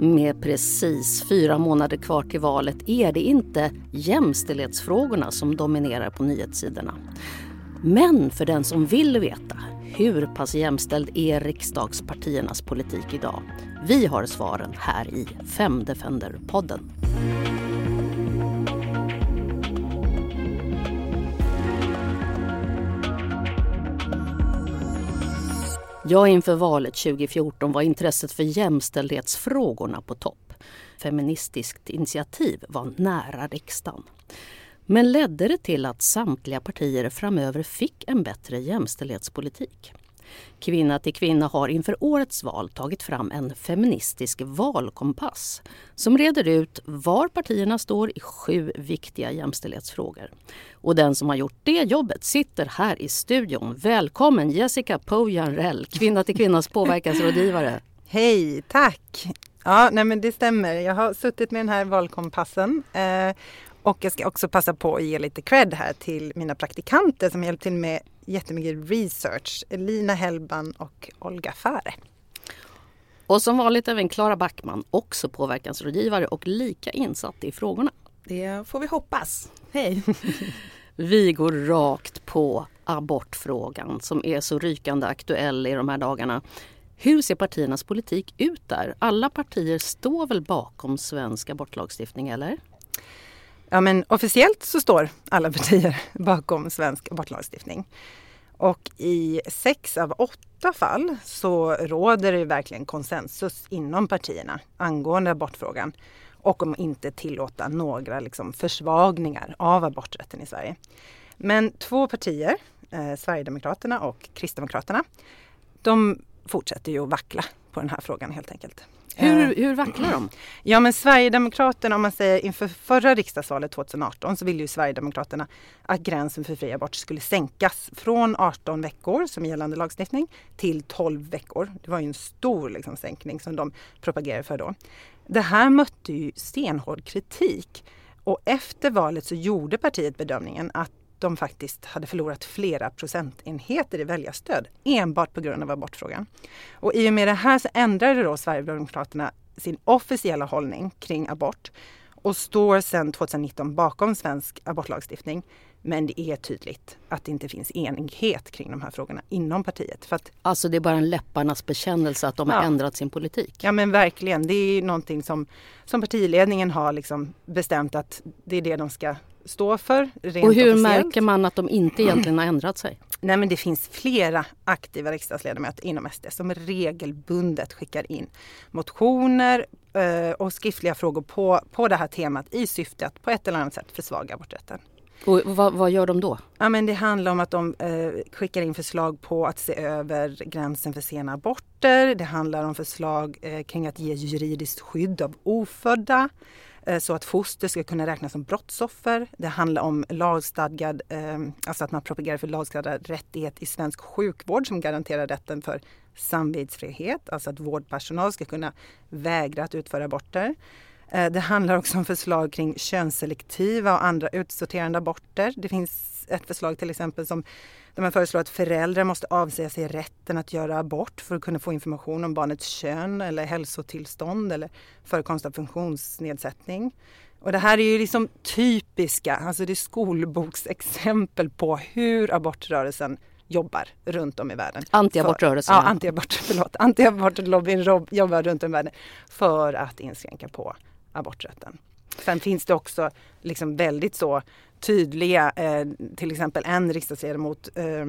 Med precis fyra månader kvar till valet är det inte jämställdhetsfrågorna som dominerar på nyhetssidorna. Men för den som vill veta hur pass jämställd är riksdagspartiernas politik idag? Vi har svaren här i Femdefender-podden. Ja, inför valet 2014 var intresset för jämställdhetsfrågorna på topp. Feministiskt initiativ var nära riksdagen. Men ledde det till att samtliga partier framöver fick en bättre jämställdhetspolitik? Kvinna till kvinna har inför årets val tagit fram en feministisk valkompass som reder ut var partierna står i sju viktiga jämställdhetsfrågor. Och den som har gjort det jobbet sitter här i studion. Välkommen Jessica Poujanrell, Kvinna till kvinnas påverkansrådgivare. Hej, tack! Ja, nej men det stämmer. Jag har suttit med den här valkompassen eh, och jag ska också passa på att ge lite cred här till mina praktikanter som hjälpt till med jättemycket research. Lina Hellban och Olga Fare. Och som vanligt även Klara Backman, också påverkansrådgivare och lika insatt i frågorna. Det får vi hoppas. Hej! vi går rakt på abortfrågan som är så rykande aktuell i de här dagarna. Hur ser partiernas politik ut där? Alla partier står väl bakom svensk abortlagstiftning, eller? Ja, men officiellt så står alla partier bakom svensk abortlagstiftning. Och i sex av åtta fall så råder det verkligen konsensus inom partierna angående abortfrågan och om inte tillåta några liksom försvagningar av aborträtten i Sverige. Men två partier, eh, Sverigedemokraterna och Kristdemokraterna, de fortsätter ju att vackla på den här frågan helt enkelt. Hur, eh, hur vacklar de? Ja men Sverigedemokraterna, om man säger inför förra riksdagsvalet 2018 så ville ju Sverigedemokraterna att gränsen för fri abort skulle sänkas från 18 veckor som gällande lagstiftning till 12 veckor. Det var ju en stor liksom, sänkning som de propagerade för då. Det här mötte ju stenhård kritik och efter valet så gjorde partiet bedömningen att de faktiskt hade förlorat flera procentenheter i väljarstöd enbart på grund av abortfrågan. Och i och med det här så ändrade då Sverigedemokraterna sin officiella hållning kring abort och står sedan 2019 bakom svensk abortlagstiftning. Men det är tydligt att det inte finns enighet kring de här frågorna inom partiet. För att, alltså det är bara en läpparnas bekännelse att de har ändrat sin politik? Ja men verkligen. Det är någonting som, som partiledningen har liksom bestämt att det är det de ska stå för. Rent och hur officiellt. märker man att de inte egentligen har ändrat sig? Nej men det finns flera aktiva riksdagsledamöter inom SD som regelbundet skickar in motioner eh, och skriftliga frågor på, på det här temat i syfte att på ett eller annat sätt försvaga aborträtten. Och vad, vad, gör de då? Ja, men det handlar om att de eh, skickar in förslag på att se över gränsen för sena aborter. Det handlar om förslag eh, kring att ge juridiskt skydd av ofödda. Eh, så att foster ska kunna räknas som brottsoffer. Det handlar om lagstadgad, ehm, alltså att man propagerar för lagstadgad rättighet i svensk sjukvård som garanterar rätten för samvetsfrihet, alltså att vårdpersonal ska kunna vägra att utföra aborter. Eh, det handlar också om förslag kring könsselektiva och andra utsorterande aborter. Det finns ett förslag till exempel som där man föreslår att föräldrar måste avsäga sig rätten att göra abort för att kunna få information om barnets kön eller hälsotillstånd eller förekomst av funktionsnedsättning. Och det här är ju liksom typiska, alltså det är skolboksexempel på hur abortrörelsen jobbar runt om i världen. Antiabortrörelsen? Ja, antiabort, förlåt. Antiabortlobbyn jobbar runt om i världen för att inskränka på aborträtten. Sen finns det också liksom väldigt så tydliga, eh, till exempel en riksdagsledamot eh,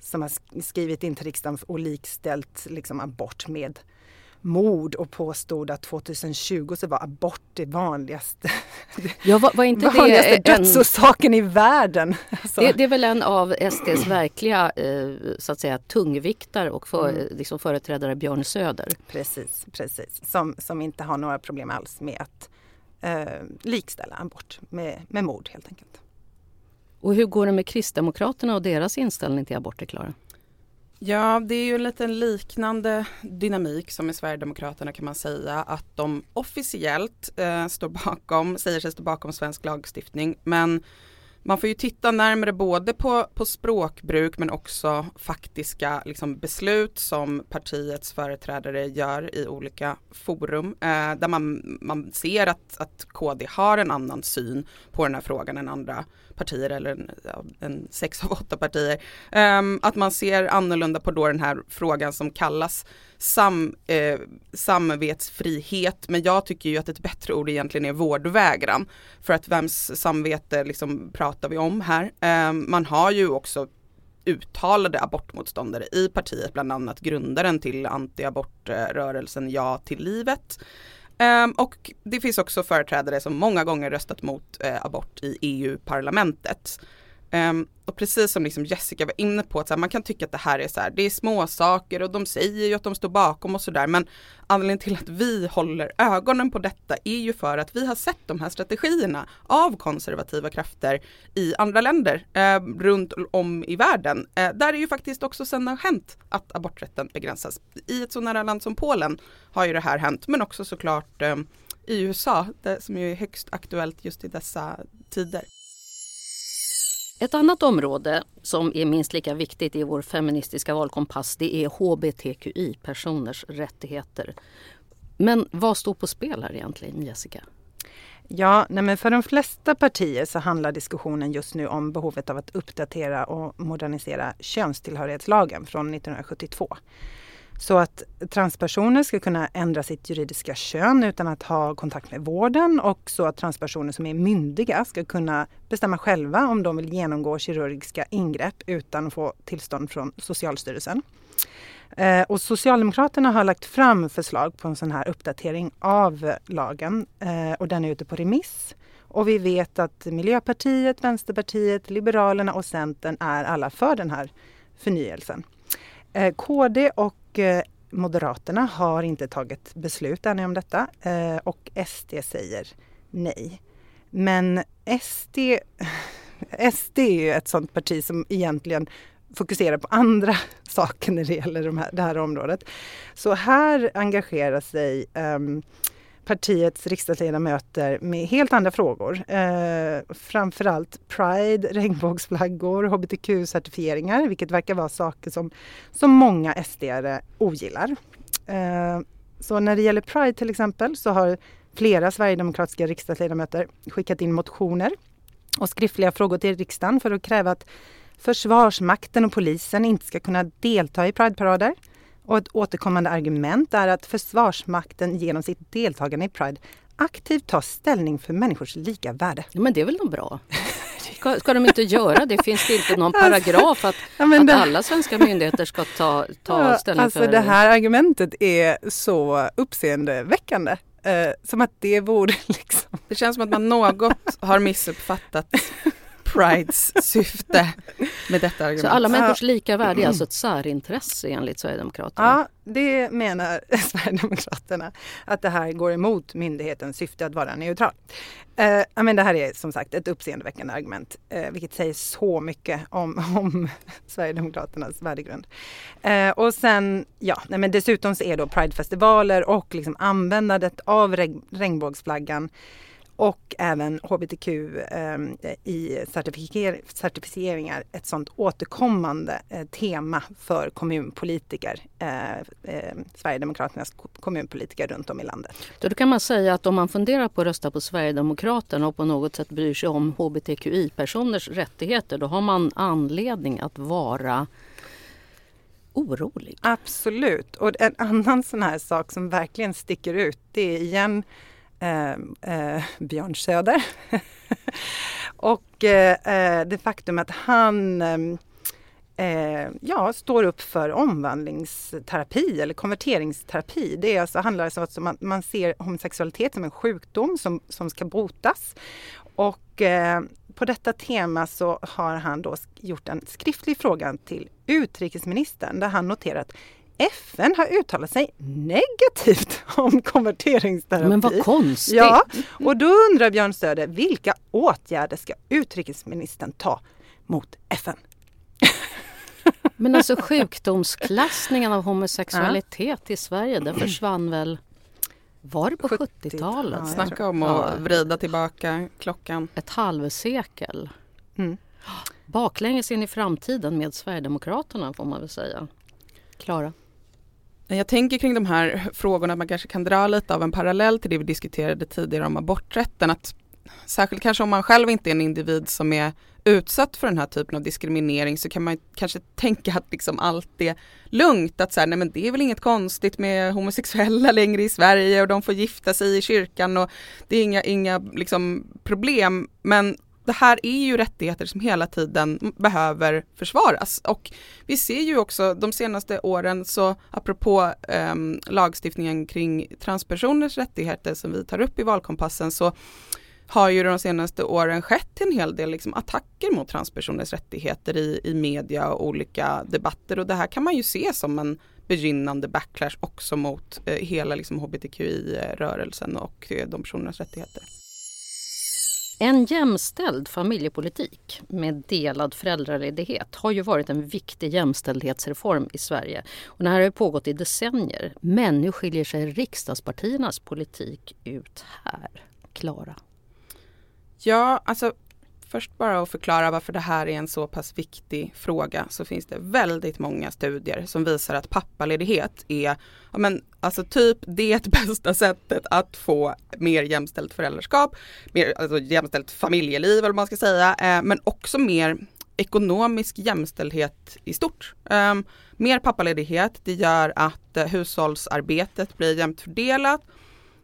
som har skrivit in till riksdagen och likställt liksom abort med mord och påstod att 2020 så var abort det vanligaste, ja, var, var inte vanligaste det dödsorsaken i världen. Alltså. Det, det, är väl en av SDs verkliga eh, så att säga tungviktare och för, mm. liksom företrädare Björn Söder. Precis, precis. Som, som inte har några problem alls med att eh, likställa abort med, med mord helt enkelt. Och hur går det med Kristdemokraterna och deras inställning till aborter, Klara? Ja, det är ju en liten liknande dynamik som i Sverigedemokraterna kan man säga att de officiellt eh, står bakom, säger sig stå bakom svensk lagstiftning men man får ju titta närmare både på, på språkbruk men också faktiska liksom, beslut som partiets företrädare gör i olika forum eh, där man, man ser att, att KD har en annan syn på den här frågan än andra partier eller en, en sex av åtta partier. Um, att man ser annorlunda på då den här frågan som kallas sam, eh, samvetsfrihet men jag tycker ju att ett bättre ord egentligen är vårdvägran. För att vems samvete liksom pratar vi om här? Um, man har ju också uttalade abortmotståndare i partiet, bland annat grundaren till antiabortrörelsen Ja till livet. Um, och det finns också företrädare som många gånger röstat mot eh, abort i EU-parlamentet. Um, och precis som liksom Jessica var inne på, att så här, man kan tycka att det här är så här, det är små saker och de säger ju att de står bakom och sådär. Men anledningen till att vi håller ögonen på detta är ju för att vi har sett de här strategierna av konservativa krafter i andra länder eh, runt om i världen. Eh, där är ju faktiskt också sen har hänt att aborträtten begränsas. I ett så nära land som Polen har ju det här hänt, men också såklart eh, i USA, det, som är högst aktuellt just i dessa tider. Ett annat område som är minst lika viktigt i vår feministiska valkompass det är hbtqi-personers rättigheter. Men vad står på spel här egentligen, Jessica? Ja, nej men för de flesta partier så handlar diskussionen just nu om behovet av att uppdatera och modernisera könstillhörighetslagen från 1972. Så att transpersoner ska kunna ändra sitt juridiska kön utan att ha kontakt med vården och så att transpersoner som är myndiga ska kunna bestämma själva om de vill genomgå kirurgiska ingrepp utan att få tillstånd från Socialstyrelsen. Eh, och Socialdemokraterna har lagt fram förslag på en sån här uppdatering av lagen eh, och den är ute på remiss. Och vi vet att Miljöpartiet, Vänsterpartiet, Liberalerna och Centern är alla för den här förnyelsen. Eh, KD och Eh, Moderaterna har inte tagit beslut ännu om detta eh, och SD säger nej. Men SD, SD är ju ett sånt parti som egentligen fokuserar på andra saker när det gäller de här, det här området. Så här engagerar sig um, partiets riksdagsledamöter med helt andra frågor. Eh, framförallt Pride, regnbågsflaggor, hbtq-certifieringar, vilket verkar vara saker som, som många sd ogillar. Eh, så när det gäller Pride till exempel så har flera sverigedemokratiska riksdagsledamöter skickat in motioner och skriftliga frågor till riksdagen för att kräva att Försvarsmakten och polisen inte ska kunna delta i Prideparader. Och ett återkommande argument är att Försvarsmakten genom sitt deltagande i Pride aktivt tar ställning för människors lika värde. Ja, men det är väl nog bra? Ska, ska de inte göra det? Finns det inte någon paragraf att, ja, att det... alla svenska myndigheter ska ta, ta ställning alltså för... Det här argumentet är så uppseendeväckande. Eh, som att det vore liksom... Det känns som att man något har missuppfattat Prides syfte med detta argument. Så alla människors lika värde är alltså ett särintresse enligt Sverigedemokraterna? Ja, det menar Sverigedemokraterna. Att det här går emot myndighetens syfte att vara neutral. Eh, men det här är som sagt ett uppseendeväckande argument, eh, vilket säger så mycket om, om Sverigedemokraternas värdegrund. Eh, och sen, ja, nej, men dessutom så är då Pridefestivaler och liksom användandet av regn, regnbågsflaggan och även hbtq eh, i certifier certifieringar ett sånt återkommande eh, tema för kommunpolitiker, eh, eh, Sverigedemokraternas kommunpolitiker runt om i landet. Då kan man säga att om man funderar på att rösta på Sverigedemokraterna och på något sätt bryr sig om hbtqi-personers rättigheter, då har man anledning att vara orolig. Absolut. Och en annan sån här sak som verkligen sticker ut, det är igen eh, eh, Björn Söder. och eh, eh, det faktum att han eh, eh, ja, står upp för omvandlingsterapi eller konverteringsterapi. Det är alltså, handlar alltså om att man, man ser homosexualitet som en sjukdom som, som ska botas. Och eh, på detta tema så har han då gjort en skriftlig fråga till utrikesministern där han noterat FN har uttalat sig negativt om konverteringsterapi. Men vad konstigt! Ja, och då undrar Björn Söder vilka åtgärder ska utrikesministern ta mot FN? Men alltså sjukdomsklassningen av homosexualitet ja. i Sverige, den försvann väl var det på 70-talet? 70 Snacka om att vrida tillbaka klockan. Ett halvsekel. Mm. Baklänges in i framtiden med Sverigedemokraterna får man väl säga. Klara? Jag tänker kring de här frågorna, att man kanske kan dra lite av en parallell till det vi diskuterade tidigare om aborträtten. Att särskilt kanske om man själv inte är en individ som är utsatt för den här typen av diskriminering så kan man kanske tänka att liksom allt är lugnt. Att så här, nej men det är väl inget konstigt med homosexuella längre i Sverige och de får gifta sig i kyrkan och det är inga, inga liksom problem. Men det här är ju rättigheter som hela tiden behöver försvaras och vi ser ju också de senaste åren så apropå eh, lagstiftningen kring transpersoners rättigheter som vi tar upp i valkompassen så har ju de senaste åren skett en hel del liksom attacker mot transpersoners rättigheter i, i media och olika debatter och det här kan man ju se som en begynnande backlash också mot eh, hela liksom hbtqi-rörelsen och eh, de personernas rättigheter. En jämställd familjepolitik med delad föräldraledighet har ju varit en viktig jämställdhetsreform i Sverige. Och det här har pågått i decennier. Men nu skiljer sig riksdagspartiernas politik ut här. Klara? Ja, alltså först bara att förklara varför det här är en så pass viktig fråga så finns det väldigt många studier som visar att pappaledighet är ja, men, alltså typ det bästa sättet att få mer jämställt föräldraskap, mer alltså jämställt familjeliv eller vad man ska säga, eh, men också mer ekonomisk jämställdhet i stort. Um, mer pappaledighet, det gör att uh, hushållsarbetet blir jämnt fördelat,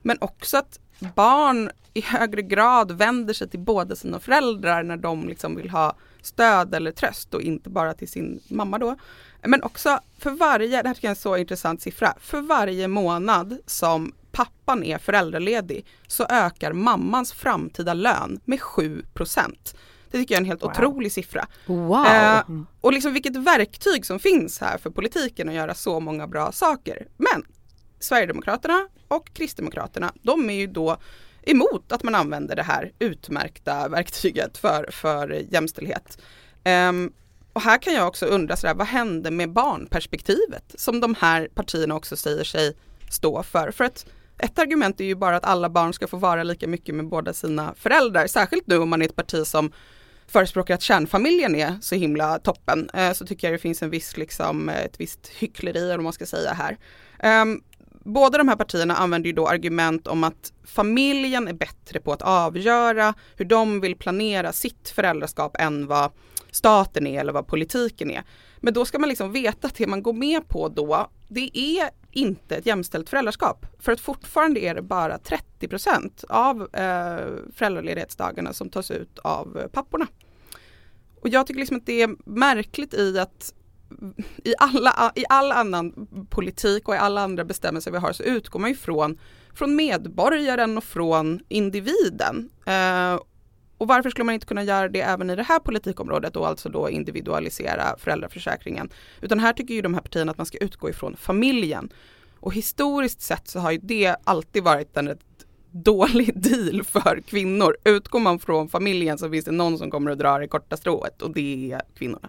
men också att barn i högre grad vänder sig till båda sina föräldrar när de liksom vill ha stöd eller tröst och inte bara till sin mamma då. Men också för varje, det här tycker jag är en så intressant siffra, för varje månad som pappan är föräldraledig så ökar mammans framtida lön med 7% Det tycker jag är en helt wow. otrolig siffra. Wow. Eh, och liksom vilket verktyg som finns här för politiken att göra så många bra saker. Men Sverigedemokraterna och Kristdemokraterna, de är ju då emot att man använder det här utmärkta verktyget för, för jämställdhet. Um, och här kan jag också undra, sådär, vad hände med barnperspektivet som de här partierna också säger sig stå för? För att ett argument är ju bara att alla barn ska få vara lika mycket med båda sina föräldrar, särskilt nu om man är ett parti som förespråkar att kärnfamiljen är så himla toppen, eh, så tycker jag det finns en viss, liksom, ett visst hyckleri, eller vad man ska säga här. Um, båda de här partierna använder ju då argument om att familjen är bättre på att avgöra hur de vill planera sitt föräldraskap än vad staten är eller vad politiken är. Men då ska man liksom veta att det man går med på då, det är inte ett jämställt föräldraskap. För att fortfarande är det bara 30 procent av eh, föräldraledighetsdagarna som tas ut av papporna. Och jag tycker liksom att det är märkligt i att i, alla, i all annan politik och i alla andra bestämmelser vi har så utgår man ju från, från medborgaren och från individen. Eh, och varför skulle man inte kunna göra det även i det här politikområdet och alltså då individualisera föräldraförsäkringen? Utan här tycker ju de här partierna att man ska utgå ifrån familjen. Och historiskt sett så har ju det alltid varit en rätt dålig deal för kvinnor. Utgår man från familjen så finns det någon som kommer att dra det korta strået och det är kvinnorna.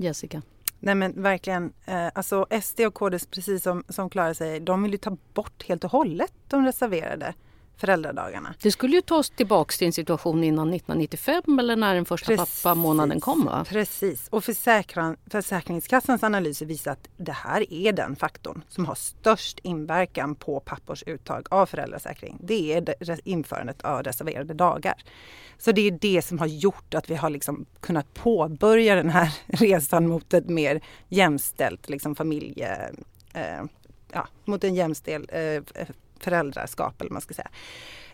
Jessica? Nej men verkligen, eh, alltså SD och KD precis som, som Klara säger, de vill ju ta bort helt och hållet de reserverade föräldradagarna. Det skulle ju ta oss tillbaks till en situation innan 1995 eller när den första precis, pappamånaden kom va? Precis, och försäkran, Försäkringskassans analyser visar att det här är den faktorn som har störst inverkan på pappors uttag av föräldrasäkring. Det är införandet av reserverade dagar. Så det är det som har gjort att vi har liksom kunnat påbörja den här resan mot ett mer jämställt liksom familje... Eh, ja, mot en jämställd eh, föräldraskap eller vad man ska säga.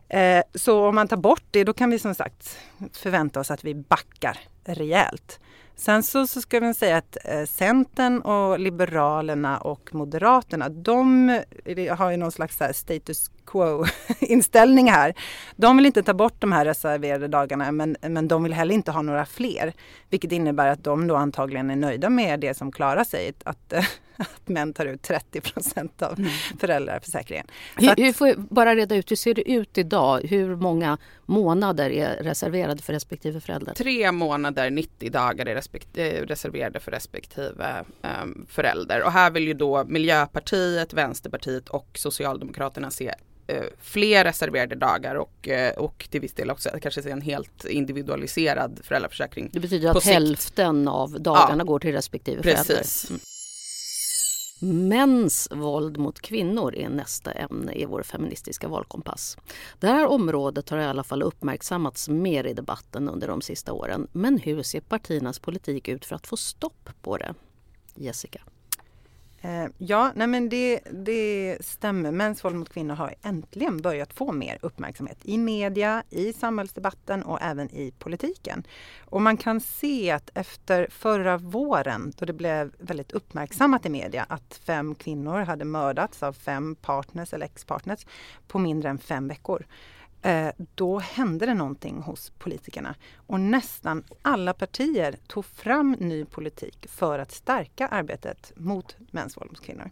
Eh, så om man tar bort det då kan vi som sagt förvänta oss att vi backar rejält. Sen så, så ska vi säga att eh, Centern och Liberalerna och Moderaterna de har ju någon slags status quo-inställning här. De vill inte ta bort de här reserverade dagarna men, men de vill heller inte ha några fler. Vilket innebär att de då antagligen är nöjda med det som klarar sig. att, eh, att män tar ut 30 procent av mm. föräldraförsäkringen. Hur, att, hur får bara reda ut, hur ser det ut idag? Hur många månader är reserverade för respektive förälder? Tre månader, 90 dagar är respekt, eh, reserverade för respektive um, förälder. Och här vill ju då Miljöpartiet, Vänsterpartiet och Socialdemokraterna se eh, fler reserverade dagar och, eh, och till viss del också kanske en helt individualiserad föräldraförsäkring. Det betyder att hälften av dagarna ja, går till respektive precis. förälder. Mäns våld mot kvinnor är nästa ämne i vår feministiska valkompass. Det här området har i alla fall uppmärksammats mer i debatten under de sista åren. Men hur ser partiernas politik ut för att få stopp på det? Jessica? Eh, ja, nej men det, det stämmer. Mäns våld mot kvinnor har äntligen börjat få mer uppmärksamhet i media, i samhällsdebatten och även i politiken. Och man kan se att efter förra våren då det blev väldigt uppmärksammat i media att fem kvinnor hade mördats av fem partners eller ex-partners på mindre än fem veckor Eh, då hände det någonting hos politikerna. Och nästan alla partier tog fram ny politik för att stärka arbetet mot mäns våld mot kvinnor.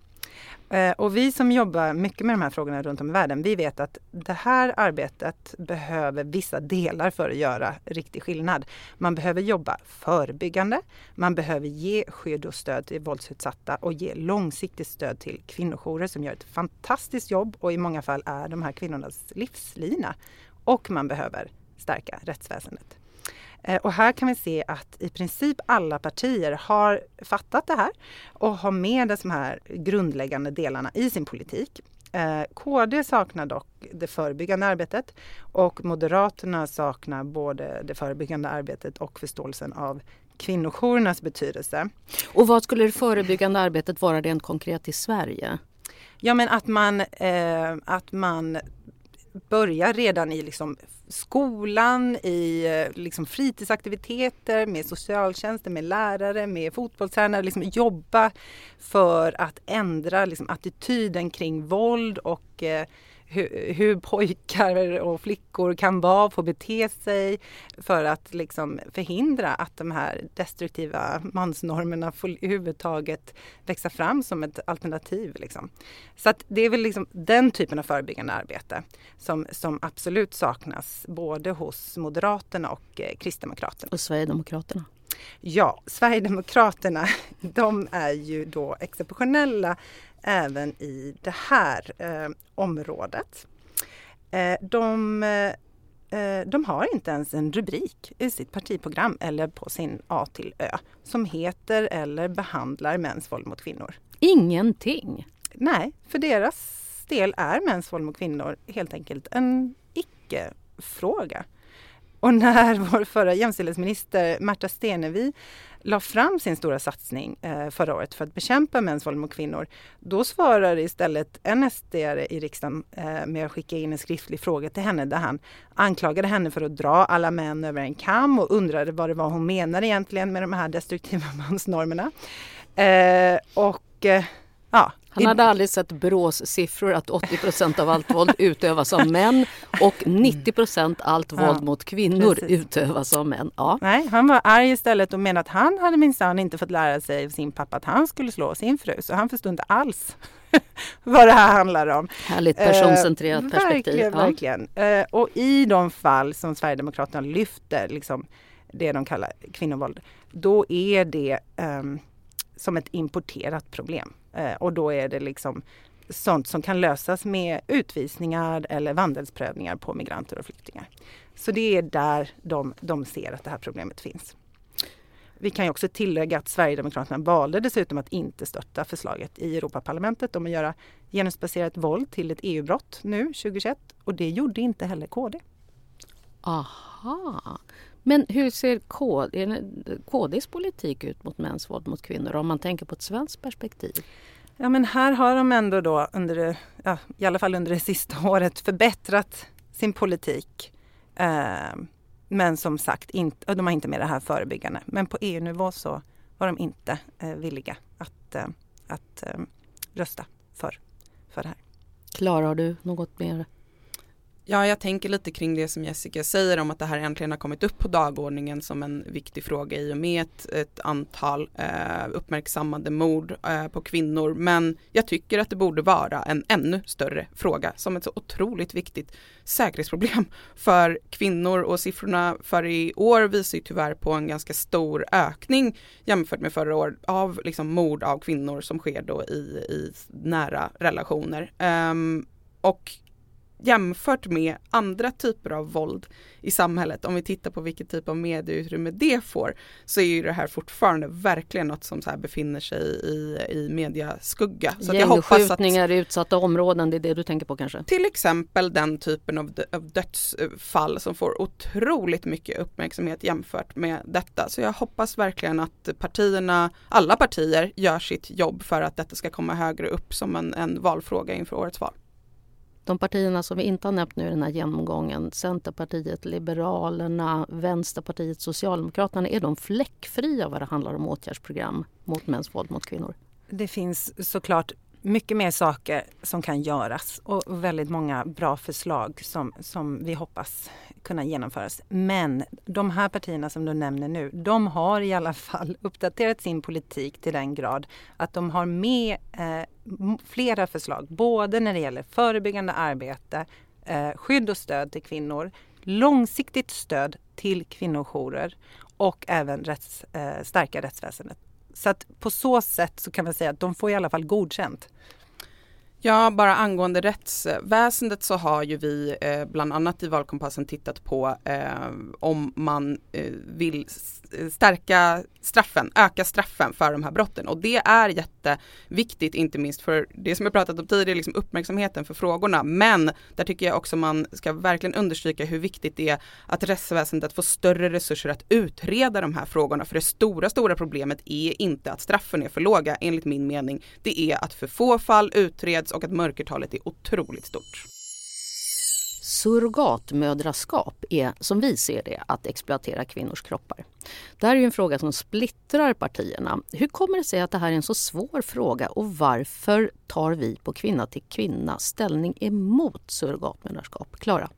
Eh, och vi som jobbar mycket med de här frågorna runt om i världen, vi vet att det här arbetet behöver vissa delar för att göra riktig skillnad. Man behöver jobba förebyggande, man behöver ge skydd och stöd till våldsutsatta och ge långsiktigt stöd till kvinnojourer som gör ett fantastiskt jobb och i många fall är de här kvinnornas livslina. Och man behöver stärka rättsväsendet. Eh, och här kan vi se att i princip alla partier har fattat det här och har med de här grundläggande delarna i sin politik. Eh, KD saknar dock det förebyggande arbetet och Moderaterna saknar både det förebyggande arbetet och förståelsen av kvinnojourernas betydelse. Och vad skulle det förebyggande arbetet vara rent konkret i Sverige? Ja men att man, eh, att man börjar redan i liksom skolan, i eh, liksom fritidsaktiviteter, med socialtjänsten, med lärare, med fotbollstränare. Liksom jobba för att ändra liksom attityden kring våld och eh, hur, hur, pojkar och flickor kan vara, få bete sig för att liksom förhindra att de här destruktiva mansnormerna får överhuvudtaget växa fram som ett alternativ. Liksom. Så att det är väl liksom den typen av förebyggande arbete som, som absolut saknas både hos Moderaterna och eh, Kristdemokraterna. Och Sverigedemokraterna. Ja, Sverigedemokraterna de är ju då exceptionella även i det här eh, området. Eh, de, eh, de har inte ens en rubrik i sitt partiprogram eller på sin A till Ö som heter eller behandlar mäns våld mot kvinnor. Ingenting? Nej, för deras del är mäns våld mot kvinnor helt enkelt en icke-fråga. Och när vår förra jämställdhetsminister Märta Stenevi la fram sin stora satsning eh, förra året för att bekämpa mäns våld mot kvinnor, då svarade istället en sd i riksdagen eh, med att skicka in en skriftlig fråga till henne där han anklagade henne för att dra alla män över en kam och undrade vad det var hon menade egentligen med de här destruktiva mansnormerna. Eh, och eh, ja, han hade aldrig sett Brås siffror att 80% av allt våld utövas av män och 90% allt våld ja, mot kvinnor precis. utövas av män. Ja. Nej, han var arg istället och menade att han hade minsann inte fått lära sig av sin pappa att han skulle slå sin fru. Så han förstod inte alls vad det här handlar om. Härligt personcentrerat eh, perspektiv. Verkligen, ja. verkligen. Eh, och i de fall som Sverigedemokraterna lyfter, liksom det de kallar kvinnovåld, då är det um, som ett importerat problem. Eh, och då är det liksom sånt som kan lösas med utvisningar eller vandelsprövningar på migranter och flyktingar. Så det är där de, de ser att det här problemet finns. Vi kan ju också tillägga att Sverigedemokraterna valde dessutom att inte stötta förslaget i Europaparlamentet om att göra genusbaserat våld till ett EU-brott nu 2021 och det gjorde inte heller KD. Aha. Men hur ser KD, KDs politik ut mot mäns våld mot kvinnor om man tänker på ett svenskt perspektiv? Ja men här har de ändå då under ja, i alla fall under det sista året förbättrat sin politik. Eh, men som sagt, inte, de har inte med det här förebyggande. Men på EU-nivå så var de inte eh, villiga att, eh, att eh, rösta för, för det här. Klara, har du något mer Ja, jag tänker lite kring det som Jessica säger om att det här äntligen har kommit upp på dagordningen som en viktig fråga i och med ett, ett antal eh, uppmärksammade mord eh, på kvinnor. Men jag tycker att det borde vara en ännu större fråga som ett så otroligt viktigt säkerhetsproblem för kvinnor och siffrorna för i år visar ju tyvärr på en ganska stor ökning jämfört med förra året av liksom mord av kvinnor som sker då i, i nära relationer. Um, och jämfört med andra typer av våld i samhället, om vi tittar på vilket typ av medieutrymme det får, så är ju det här fortfarande verkligen något som så här befinner sig i, i mediaskugga. Så i utsatta områden, det är det du tänker på kanske? Till exempel den typen av, av dödsfall som får otroligt mycket uppmärksamhet jämfört med detta. Så jag hoppas verkligen att partierna, alla partier, gör sitt jobb för att detta ska komma högre upp som en, en valfråga inför årets val. De partierna som vi inte har nämnt nu i den här genomgången, Centerpartiet, Liberalerna, Vänsterpartiet, Socialdemokraterna, är de fläckfria vad det handlar om åtgärdsprogram mot mäns våld mot kvinnor? Det finns såklart mycket mer saker som kan göras och väldigt många bra förslag som, som vi hoppas kunna genomföras. Men de här partierna som du nämner nu, de har i alla fall uppdaterat sin politik till den grad att de har med eh, flera förslag, både när det gäller förebyggande arbete, eh, skydd och stöd till kvinnor, långsiktigt stöd till kvinnojourer och även rätts, eh, stärka rättsväsendet. Så att på så sätt så kan man säga att de får i alla fall godkänt. Ja, bara angående rättsväsendet så har ju vi eh, bland annat i valkompassen tittat på eh, om man eh, vill eh, stärka straffen, öka straffen för de här brotten. Och det är jätteviktigt inte minst för det som jag pratat om tidigare, liksom uppmärksamheten för frågorna. Men där tycker jag också man ska verkligen understryka hur viktigt det är att rättsväsendet får större resurser att utreda de här frågorna. För det stora, stora problemet är inte att straffen är för låga. Enligt min mening. Det är att för få fall utreds och att mörkertalet är otroligt stort. Surrogatmödraskap är som vi ser det att exploatera kvinnors kroppar. Det här är en fråga som splittrar partierna. Hur kommer det sig att det här är en så svår fråga och varför tar vi på Kvinna till kvinna ställning emot surrogatmödraskap? Klara?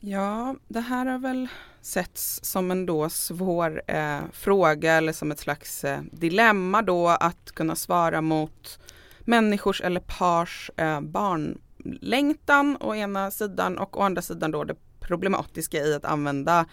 Ja, det här har väl setts som en då svår eh, fråga eller som ett slags eh, dilemma då att kunna svara mot människors eller pars eh, barnlängtan å ena sidan och å andra sidan då det problematiska i att använda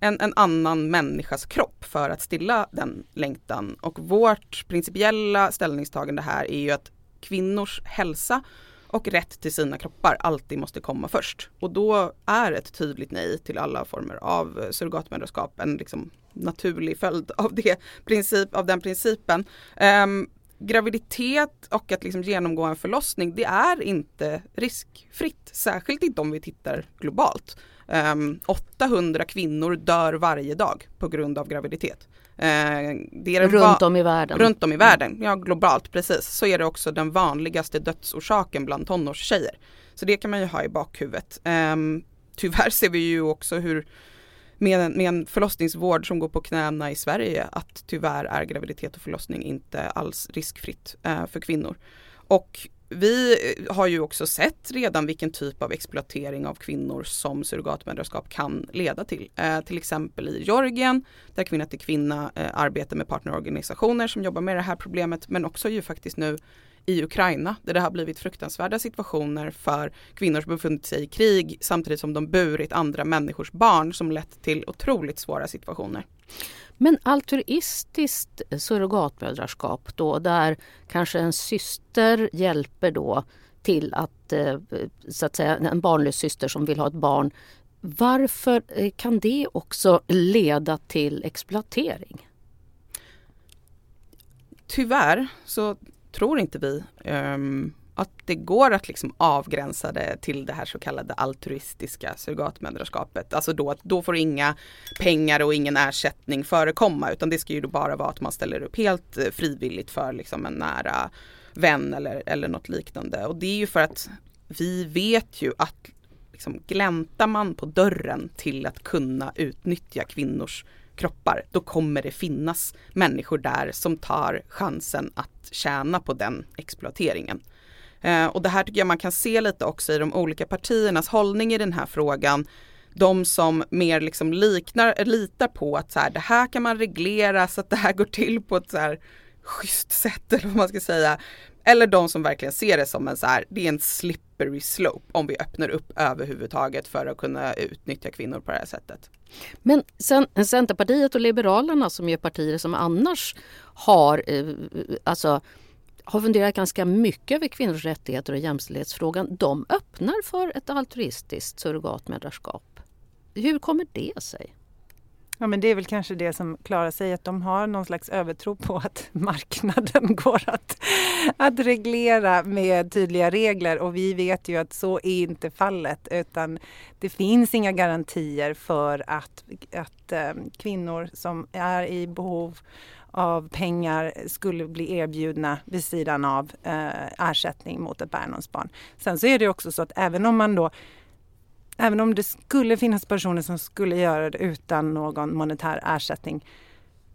en, en, annan människas kropp för att stilla den längtan. Och vårt principiella ställningstagande här är ju att kvinnors hälsa och rätt till sina kroppar alltid måste komma först. Och då är ett tydligt nej till alla former av surrogatmödraskap en liksom naturlig följd av, det princip, av den principen. Um, graviditet och att liksom genomgå en förlossning det är inte riskfritt, särskilt inte om vi tittar globalt. Um, ehm, 800 kvinnor dör varje dag på grund av graviditet. Uh, runt om i världen? Runt om i världen, ja globalt precis. Så är det också den vanligaste dödsorsaken bland tonårstjejer. Så det kan man ju ha i bakhuvudet. Um, tyvärr ser vi ju också hur med en, med en förlossningsvård som går på knäna i Sverige att tyvärr är graviditet och förlossning inte alls riskfritt eh, för kvinnor. Och vi har ju också sett redan vilken typ av exploatering av kvinnor som surrogatmödraskap kan leda till. Eh, till exempel i Georgien där Kvinna till Kvinna eh, arbetar med partnerorganisationer som jobbar med det här problemet men också ju faktiskt nu i Ukraina där det har blivit fruktansvärda situationer för kvinnor som befunnit sig i krig samtidigt som de burit andra människors barn som lett till otroligt svåra situationer. Men altruistiskt surrogatmödraskap då där kanske en syster hjälper då till att, eh, så att säga, en barnlös syster som vill ha ett barn. Varför eh, kan det också leda till exploatering? Tyvärr så tror inte vi um, att det går att liksom avgränsa det till det här så kallade altruistiska surrogatmödraskapet. Alltså då, då får inga pengar och ingen ersättning förekomma utan det ska ju då bara vara att man ställer upp helt eh, frivilligt för liksom en nära vän eller, eller något liknande. Och det är ju för att vi vet ju att liksom, gläntar man på dörren till att kunna utnyttja kvinnors kroppar, då kommer det finnas människor där som tar chansen att tjäna på den exploateringen. Eh, och det här tycker jag man kan se lite också i de olika partiernas hållning i den här frågan. De som mer liksom liknar, litar på att så här, det här kan man reglera så att det här går till på ett så här schysst sätt eller vad man ska säga. Eller de som verkligen ser det som en så här, det är en slippery slope om vi öppnar upp överhuvudtaget för att kunna utnyttja kvinnor på det här sättet. Men sen, Centerpartiet och Liberalerna som är partier som annars har eh, alltså har funderat ganska mycket över kvinnors rättigheter och jämställdhetsfrågan. De öppnar för ett altruistiskt surrogatmödraskap. Hur kommer det sig? Ja, men det är väl kanske det som klarar sig, att de har någon slags övertro på att marknaden går att, att reglera med tydliga regler och vi vet ju att så är inte fallet utan det finns inga garantier för att, att äh, kvinnor som är i behov av pengar skulle bli erbjudna vid sidan av äh, ersättning mot ett barn. Sen så är det också så att även om man då även om det skulle finnas personer som skulle göra det utan någon monetär ersättning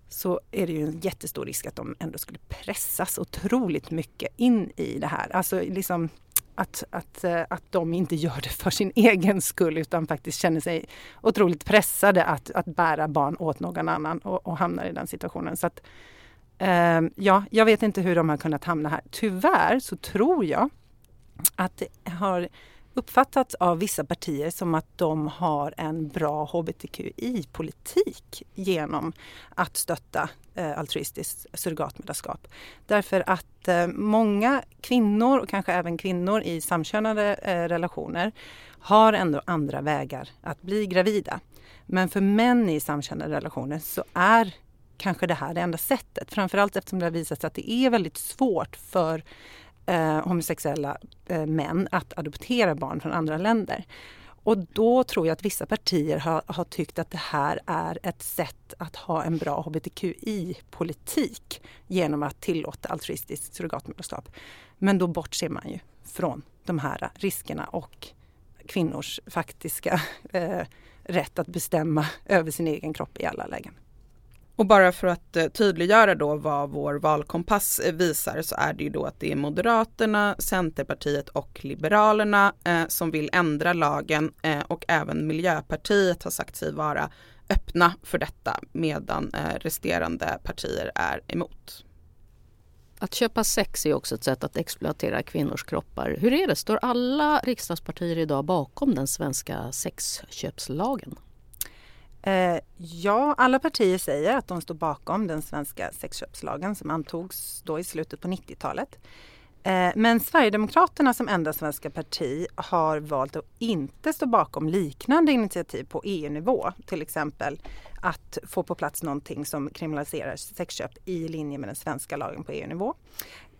så är det ju en jättestor risk att de ändå skulle pressas otroligt mycket in i det här. Alltså liksom att, att, eh, att de inte gör det för sin egen skull utan faktiskt känner sig otroligt pressade att, att bära barn åt någon annan och, och hamnar i den situationen. Så att, eh, ja, jag vet inte hur de har kunnat hamna här. Tyvärr så tror jag att det har uppfattats av vissa partier som att de har en bra hbtqi-politik genom att stötta eh, altruistiskt surrogatmödraskap. Därför att eh, många kvinnor och kanske även kvinnor i samkönade eh, relationer har ändå andra vägar att bli gravida. Men för män i samkönade relationer så är kanske det här det enda sättet. Framförallt eftersom det har visat sig att det är väldigt svårt för eh, homosexuella eh, män att adoptera barn från andra länder. Och då tror jag att vissa partier har, har, tyckt att det här är ett sätt att ha en bra hbtqi-politik genom att tillåta altruistiskt surrogatmoderskap. Men då bortser man ju från de här riskerna och kvinnors faktiska eh, rätt att bestämma över sin egen kropp i alla lägen. Och bara för att eh, tydliggöra då vad vår valkompass eh, visar så är det ju då att det är Moderaterna, Centerpartiet och Liberalerna eh, som vill ändra lagen eh, och även Miljöpartiet har sagt sig vara öppna för detta medan eh, resterande partier är emot. Att köpa sex är också ett sätt att exploatera kvinnors kroppar. Hur är det, står alla riksdagspartier idag bakom den svenska sexköpslagen? Eh, ja, alla partier säger att de står bakom den svenska sexköpslagen som antogs då i slutet på 90-talet. Eh, men Sverigedemokraterna som enda svenska parti har valt att inte stå bakom liknande initiativ på EU-nivå. Till exempel att få på plats någonting som kriminaliserar sexköp i linje med den svenska lagen på EU-nivå.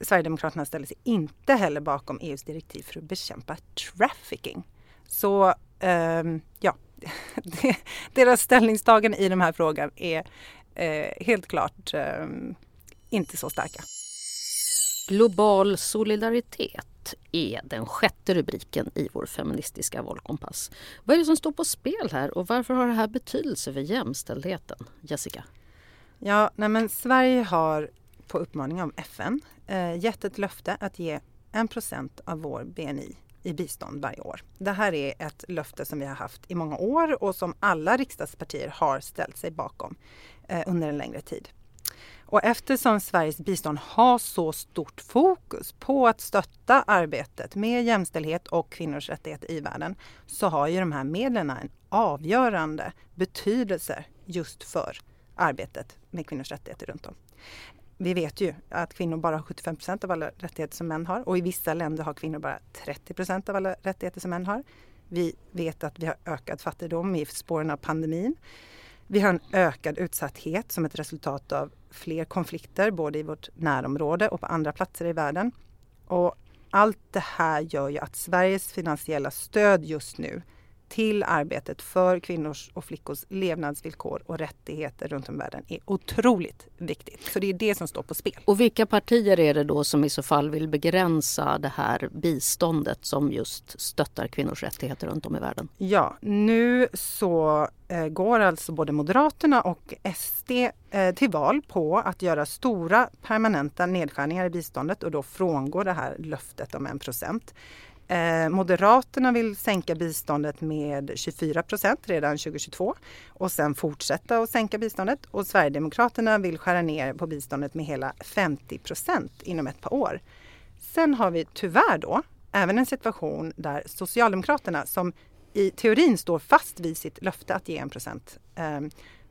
Sverigedemokraterna ställer sig inte heller bakom EUs direktiv för att bekämpa trafficking. Så eh, ja, deras ställningstagande i den här frågan är eh, helt klart eh, inte så starka. Global solidaritet är den sjätte rubriken i vår feministiska valkompass. Vad är det som står på spel här och varför har det här betydelse för jämställdheten? Jessica? Ja, nej men Sverige har på uppmaning av FN eh, gett ett löfte att ge 1% av vår BNI i bistånd varje år. Det här är ett löfte som vi har haft i många år och som alla riksdagspartier har ställt sig bakom eh, under en längre tid. Och eftersom Sveriges bistånd har så stort fokus på att stötta arbetet med jämställdhet och kvinnors rättigheter i världen så har ju de här medlen en avgörande betydelse just för arbetet med kvinnors rättigheter runt om vi vet ju att kvinnor bara har 75 procent av alla rättigheter som män har och i vissa länder har kvinnor bara 30 procent av alla rättigheter som män har. Vi vet att vi har ökad fattigdom i spåren av pandemin. Vi har en ökad utsatthet som ett resultat av fler konflikter både i vårt närområde och på andra platser i världen. Och allt det här gör ju att Sveriges finansiella stöd just nu till arbetet för kvinnors och flickors levnadsvillkor och rättigheter runt om i världen är otroligt viktigt. Så det är det som står på spel. Och vilka partier är det då som i så fall vill begränsa det här biståndet som just stöttar kvinnors rättigheter runt om i världen? Ja, nu så eh, går alltså både Moderaterna och SD eh, till val på att göra stora permanenta nedskärningar i biståndet och då frångå det här löftet om 1 procent. Eh, Moderaterna vill sänka biståndet med 24 procent redan 2022 och sen fortsätta att sänka biståndet. Och Sverigedemokraterna vill skära ner på biståndet med hela 50 procent inom ett par år. Sen har vi tyvärr då även en situation där Socialdemokraterna som i teorin står fast vid sitt löfte att ge 1 procent eh,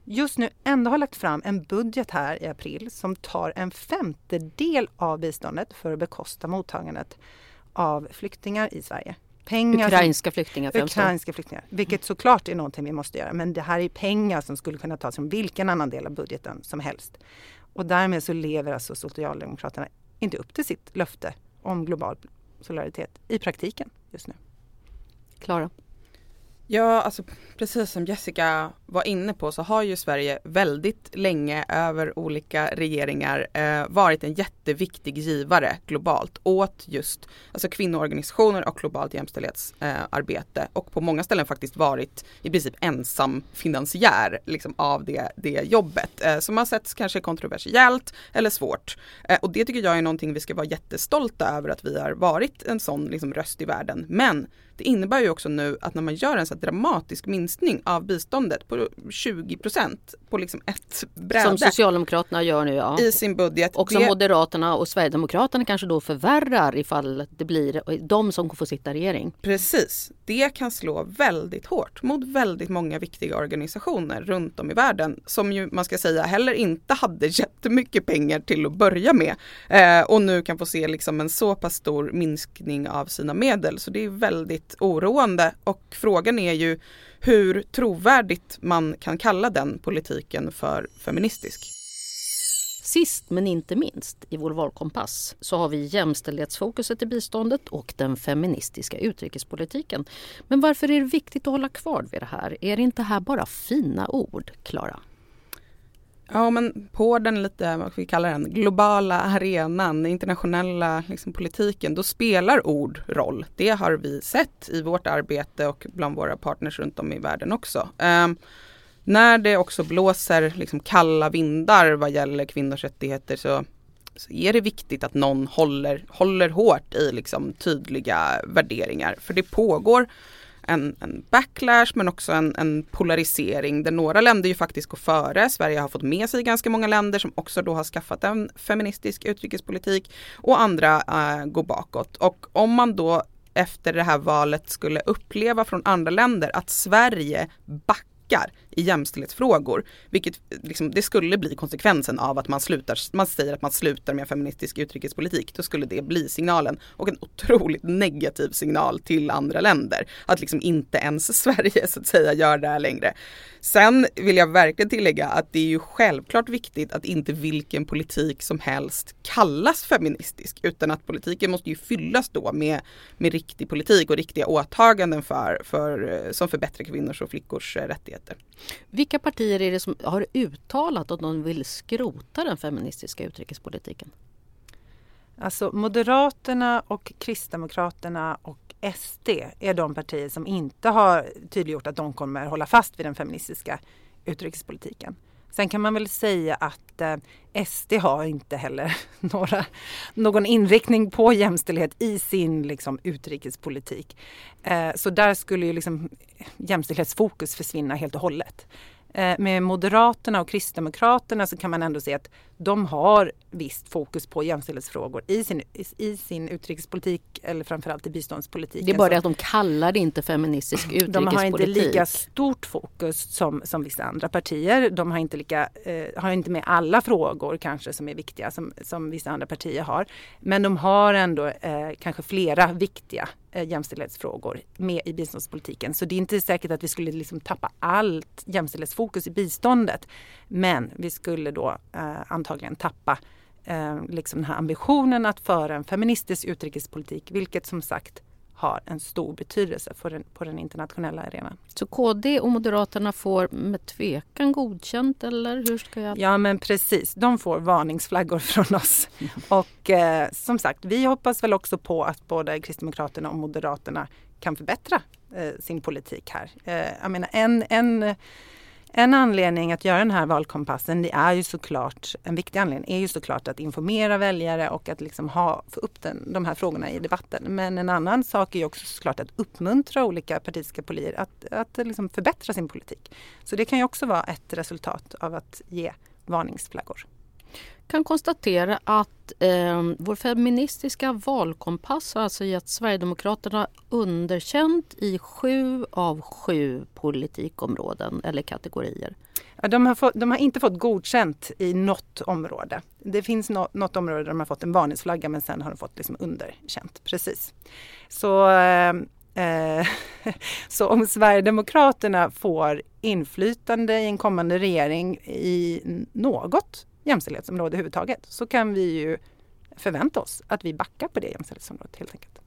just nu ändå har lagt fram en budget här i april som tar en femtedel av biståndet för att bekosta mottagandet av flyktingar i Sverige. Pengar ukrainska flyktingar främst Ukrainska flyktingar, vilket såklart är någonting vi måste göra. Men det här är pengar som skulle kunna tas från vilken annan del av budgeten som helst. Och därmed så lever alltså Socialdemokraterna inte upp till sitt löfte om global solidaritet i praktiken just nu. Klara? Ja, alltså precis som Jessica var inne på så har ju Sverige väldigt länge över olika regeringar eh, varit en jätteviktig givare globalt åt just alltså kvinnoorganisationer och globalt jämställdhetsarbete eh, och på många ställen faktiskt varit i princip ensam finansiär liksom, av det, det jobbet eh, som har setts kanske kontroversiellt eller svårt. Eh, och det tycker jag är någonting vi ska vara jättestolta över att vi har varit en sån liksom, röst i världen. Men det innebär ju också nu att när man gör en så dramatisk minskning av biståndet på 20 procent på liksom ett bräde. Som Socialdemokraterna gör nu ja. I sin budget. Och som det... Moderaterna och Sverigedemokraterna kanske då förvärrar ifall det blir de som får sitta i regering. Precis. Det kan slå väldigt hårt mot väldigt många viktiga organisationer runt om i världen som ju man ska säga heller inte hade jättemycket pengar till att börja med eh, och nu kan få se liksom en så pass stor minskning av sina medel. Så det är väldigt oroande och frågan är ju hur trovärdigt man kan kalla den politiken för feministisk. Sist men inte minst i vår valkompass så har vi jämställdhetsfokuset i biståndet och den feministiska utrikespolitiken. Men varför är det viktigt att hålla kvar vid det här? Är det inte här bara fina ord, Klara? Ja men på den lite, vad vi kallar den, globala arenan, internationella liksom, politiken, då spelar ord roll. Det har vi sett i vårt arbete och bland våra partners runt om i världen också. Um, när det också blåser liksom, kalla vindar vad gäller kvinnors rättigheter så, så är det viktigt att någon håller, håller hårt i liksom, tydliga värderingar. För det pågår en, en backlash men också en, en, polarisering där några länder ju faktiskt går före. Sverige har fått med sig ganska många länder som också då har skaffat en feministisk utrikespolitik och andra eh, går bakåt. Och om man då efter det här valet skulle uppleva från andra länder att Sverige backar i jämställdhetsfrågor. Vilket liksom, det skulle bli konsekvensen av att man slutar, man säger att man slutar med feministisk utrikespolitik. Då skulle det bli signalen och en otroligt negativ signal till andra länder. Att liksom inte ens Sverige så att säga gör det här längre. Sen vill jag verkligen tillägga att det är ju självklart viktigt att inte vilken politik som helst kallas feministisk utan att politiken måste ju fyllas då med, med riktig politik och riktiga åtaganden för, för, eh, som förbättrar kvinnors och flickors eh, rättigheter. Vilka partier är det som har uttalat att de vill skrota den feministiska utrikespolitiken? Alltså Moderaterna och Kristdemokraterna och SD är de partier som inte har tydliggjort att de kommer hålla fast vid den feministiska utrikespolitiken. Sen kan man väl säga att eh, SD har inte heller några, någon inriktning på jämställdhet i sin liksom, utrikespolitik. Eh, så där skulle ju liksom jämställdhetsfokus försvinna helt och hållet. Eh, med Moderaterna och Kristdemokraterna så kan man ändå se att de har visst fokus på jämställdhetsfrågor i sin, i sin utrikespolitik eller framförallt i biståndspolitiken. Det är bara det att de kallar det inte feministisk utrikespolitik. De har inte lika stort fokus som, som vissa andra partier. De har inte, lika, eh, har inte med alla frågor kanske som är viktiga som, som vissa andra partier har. Men de har ändå eh, kanske flera viktiga eh, jämställdhetsfrågor med i biståndspolitiken. Så det är inte säkert att vi skulle liksom tappa allt jämställdhetsfokus i biståndet. Men vi skulle då eh, antagligen tappa eh, liksom den här ambitionen att föra en feministisk utrikespolitik, vilket som sagt har en stor betydelse för den, på den internationella arenan. Så KD och Moderaterna får med tvekan godkänt eller hur ska jag? Ja men precis, de får varningsflaggor från oss. Och eh, som sagt, vi hoppas väl också på att både Kristdemokraterna och Moderaterna kan förbättra eh, sin politik här. Eh, jag menar en, en en anledning att göra den här valkompassen, det är ju såklart, en viktig anledning är ju såklart att informera väljare och att liksom ha, få upp den, de här frågorna i debatten. Men en annan sak är ju också såklart att uppmuntra olika politiska partier att, att liksom förbättra sin politik. Så det kan ju också vara ett resultat av att ge varningsflaggor kan konstatera att eh, vår feministiska valkompass har alltså gett Sverigedemokraterna underkänt i sju av sju politikområden eller kategorier. Ja, de, har fått, de har inte fått godkänt i något område. Det finns no, något område där de har fått en varningsflagga men sen har de fått liksom underkänt. Precis. Så, eh, eh så om Sverigedemokraterna får inflytande i en kommande regering i något jämställdhetsområde överhuvudtaget så kan vi ju förvänta oss att vi backar på det jämställdhetsområdet helt enkelt.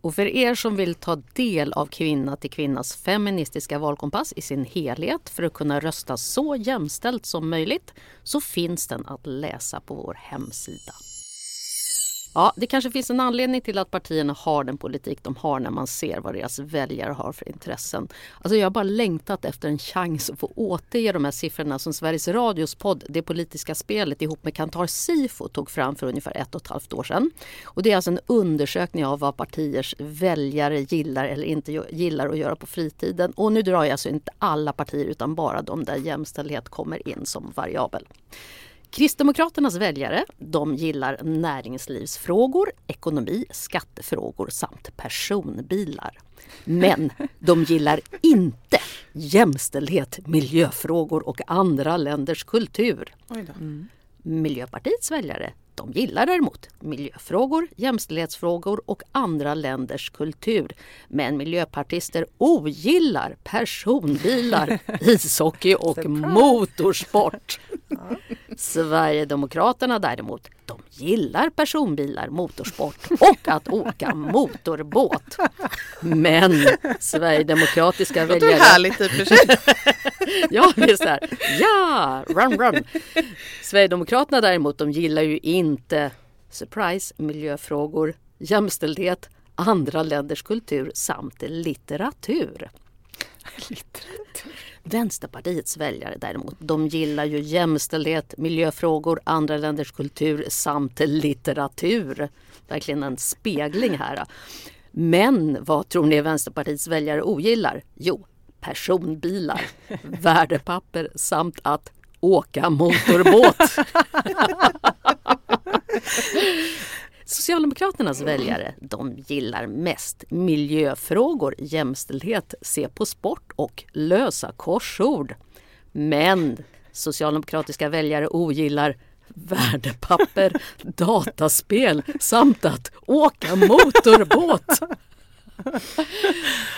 Och för er som vill ta del av Kvinna till kvinnas feministiska valkompass i sin helhet för att kunna rösta så jämställt som möjligt så finns den att läsa på vår hemsida. Ja, det kanske finns en anledning till att partierna har den politik de har när man ser vad deras väljare har för intressen. Alltså jag har bara längtat efter en chans att få återge de här siffrorna som Sveriges Radios podd Det politiska spelet ihop med Kantar Sifo tog fram för ungefär ett och ett halvt år sedan. Och det är alltså en undersökning av vad partiers väljare gillar eller inte gillar att göra på fritiden. Och nu drar jag alltså inte alla partier utan bara de där jämställdhet kommer in som variabel. Kristdemokraternas väljare de gillar näringslivsfrågor, ekonomi, skattefrågor samt personbilar. Men de gillar inte jämställdhet, miljöfrågor och andra länders kultur. Mm. Miljöpartiets väljare de gillar däremot miljöfrågor, jämställdhetsfrågor och andra länders kultur. Men miljöpartister ogillar personbilar, ishockey och motorsport. Sverigedemokraterna däremot, de gillar personbilar, motorsport och att åka motorbåt. Men Sverigedemokratiska väljare... Det härligt i och för sig. ja, visst är Ja, run run. Sverigedemokraterna däremot, de gillar ju inte, surprise, miljöfrågor, jämställdhet, andra länders kultur samt litteratur. litteratur. Vänsterpartiets väljare däremot, de gillar ju jämställdhet, miljöfrågor, andra länders kultur samt litteratur. Verkligen en spegling här. Men vad tror ni Vänsterpartiets väljare ogillar? Jo, personbilar, värdepapper samt att åka motorbåt. Socialdemokraternas väljare de gillar mest miljöfrågor, jämställdhet, se på sport och lösa korsord. Men socialdemokratiska väljare ogillar värdepapper, dataspel samt att åka motorbåt.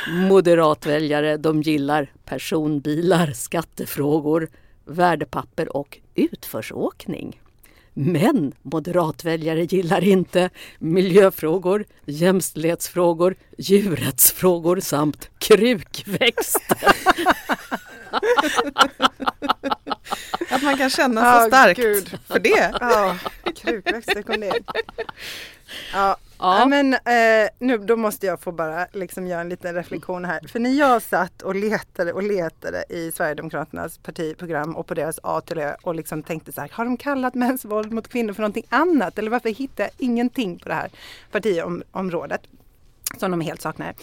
Moderatväljare de gillar personbilar, skattefrågor, värdepapper och utförsåkning. Men moderatväljare gillar inte miljöfrågor, jämställdhetsfrågor, djurrättsfrågor samt krukväxter. Att man kan känna så starkt oh, för det. Ja, krukväxter kom ner. Ja, Ja. men eh, nu, då måste jag få bara liksom göra en liten reflektion här. För när jag satt och letade och letade i Sverigedemokraternas partiprogram och på deras A till Ö och liksom tänkte så här, har de kallat mäns våld mot kvinnor för någonting annat? Eller varför hittar jag ingenting på det här partiområdet? som de helt saknar.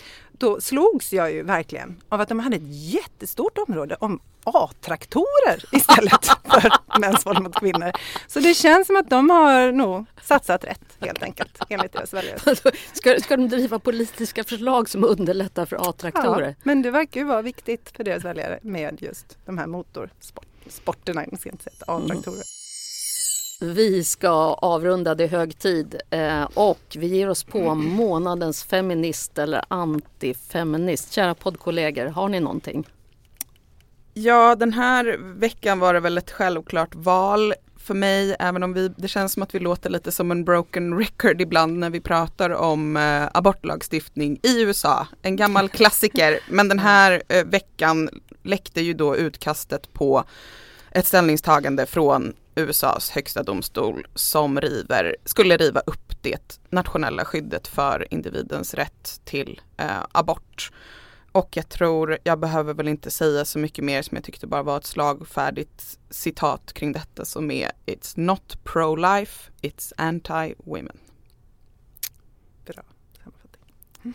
Då slogs jag ju verkligen av att de hade ett jättestort område om A-traktorer istället för mäns våld mot kvinnor. Så det känns som att de har nog satsat rätt helt enkelt enligt deras väljare. Ska, ska de driva politiska förslag som underlättar för A-traktorer? Ja, men det verkar ju vara viktigt för deras väljare med just de här motorsporterna, A-traktorer. Mm. Vi ska avrunda det högtid eh, och vi ger oss på månadens feminist eller antifeminist. Kära poddkollegor, har ni någonting? Ja, den här veckan var det väl ett självklart val för mig, även om vi, det känns som att vi låter lite som en broken record ibland när vi pratar om eh, abortlagstiftning i USA. En gammal klassiker, men den här eh, veckan läckte ju då utkastet på ett ställningstagande från USAs högsta domstol som river, skulle riva upp det nationella skyddet för individens rätt till eh, abort. Och jag tror, jag behöver väl inte säga så mycket mer som jag tyckte bara var ett slagfärdigt citat kring detta som är It's not pro-life, it's anti-women. Bra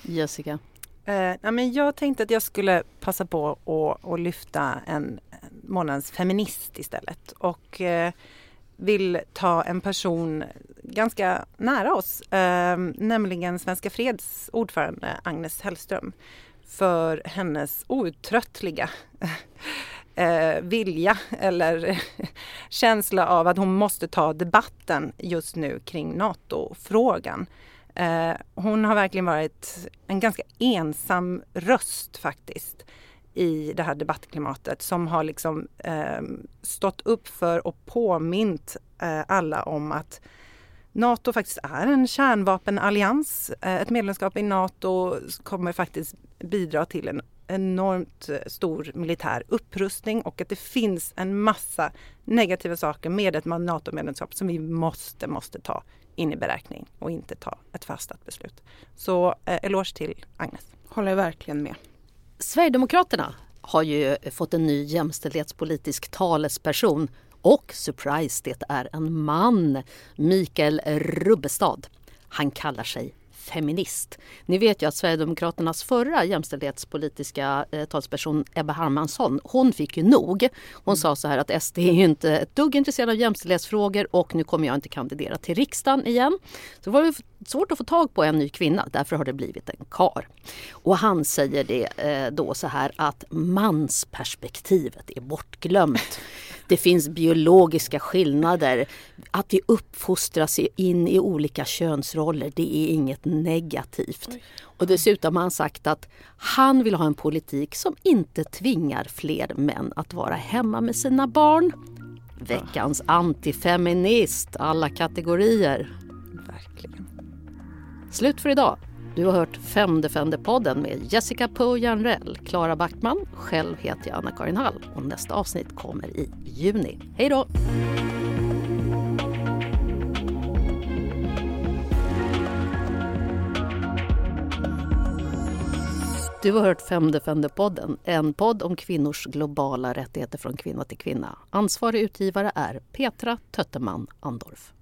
Jessica? Eh, ja, men jag tänkte att jag skulle passa på att, att lyfta en, månadens feminist istället. Och eh, vill ta en person ganska nära oss, eh, nämligen Svenska Freds ordförande Agnes Hellström för hennes outtröttliga eh, vilja eller känsla av att hon måste ta debatten just nu kring NATO-frågan. Eh, hon har verkligen varit en ganska ensam röst faktiskt i det här debattklimatet som har liksom eh, stått upp för och påmint eh, alla om att Nato faktiskt är en kärnvapenallians. Eh, ett medlemskap i Nato kommer faktiskt bidra till en enormt stor militär upprustning och att det finns en massa negativa saker med ett NATO-medlemskap som vi måste, måste ta in i beräkning och inte ta ett fastat beslut. Så eh, eloge till Agnes. Håller verkligen med. Sverigedemokraterna har ju fått en ny jämställdhetspolitisk talesperson och surprise, det är en man, Mikael Rubbestad. Han kallar sig feminist. Ni vet ju att Sverigedemokraternas förra jämställdhetspolitiska eh, talsperson Ebba Hermansson, hon fick ju nog. Hon mm. sa så här att SD är ju inte ett dugg intresserad av jämställdhetsfrågor och nu kommer jag inte kandidera till riksdagen igen. Så det var svårt att få tag på en ny kvinna, därför har det blivit en kar. Och han säger det eh, då så här att mansperspektivet är bortglömt. Det finns biologiska skillnader. Att vi uppfostras in i olika könsroller, det är inget negativt. Och dessutom har han sagt att han vill ha en politik som inte tvingar fler män att vara hemma med sina barn. Veckans antifeminist, alla kategorier. Verkligen. Slut för idag. Du har hört Femdefender-podden med Jessica Poe Janrell, Klara Backman, själv heter jag Anna-Karin Hall och nästa avsnitt kommer i juni. Hej då! Du har hört Femdefender-podden, en podd om kvinnors globala rättigheter från kvinna till kvinna. Ansvarig utgivare är Petra Tötterman Andorf.